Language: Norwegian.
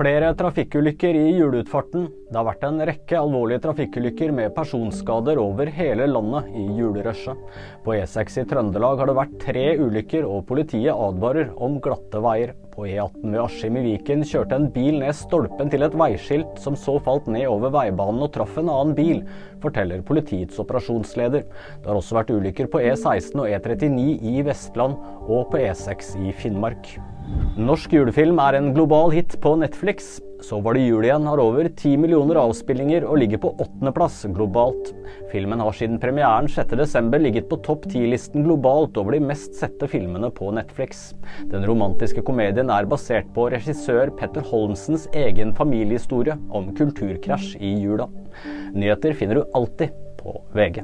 Flere trafikkulykker i juleutfarten. Det har vært en rekke alvorlige trafikkulykker med personskader over hele landet i julerushet. På E6 i Trøndelag har det vært tre ulykker, og politiet advarer om glatte veier. På E18 ved Askim i Viken kjørte en bil ned stolpen til et veiskilt, som så falt ned over veibanen og traff en annen bil, forteller politiets operasjonsleder. Det har også vært ulykker på E16 og E39 i Vestland og på E6 i Finnmark. Norsk julefilm er en global hit på Netflix. Så var det jul igjen har over ti millioner avspillinger og ligger på åttendeplass globalt. Filmen har siden premieren 6.12. ligget på topp ti-listen globalt over de mest sette filmene på Netflix. Den romantiske komedien er basert på regissør Petter Holmsens egen familiehistorie om kulturkrasj i jula. Nyheter finner du alltid på VG.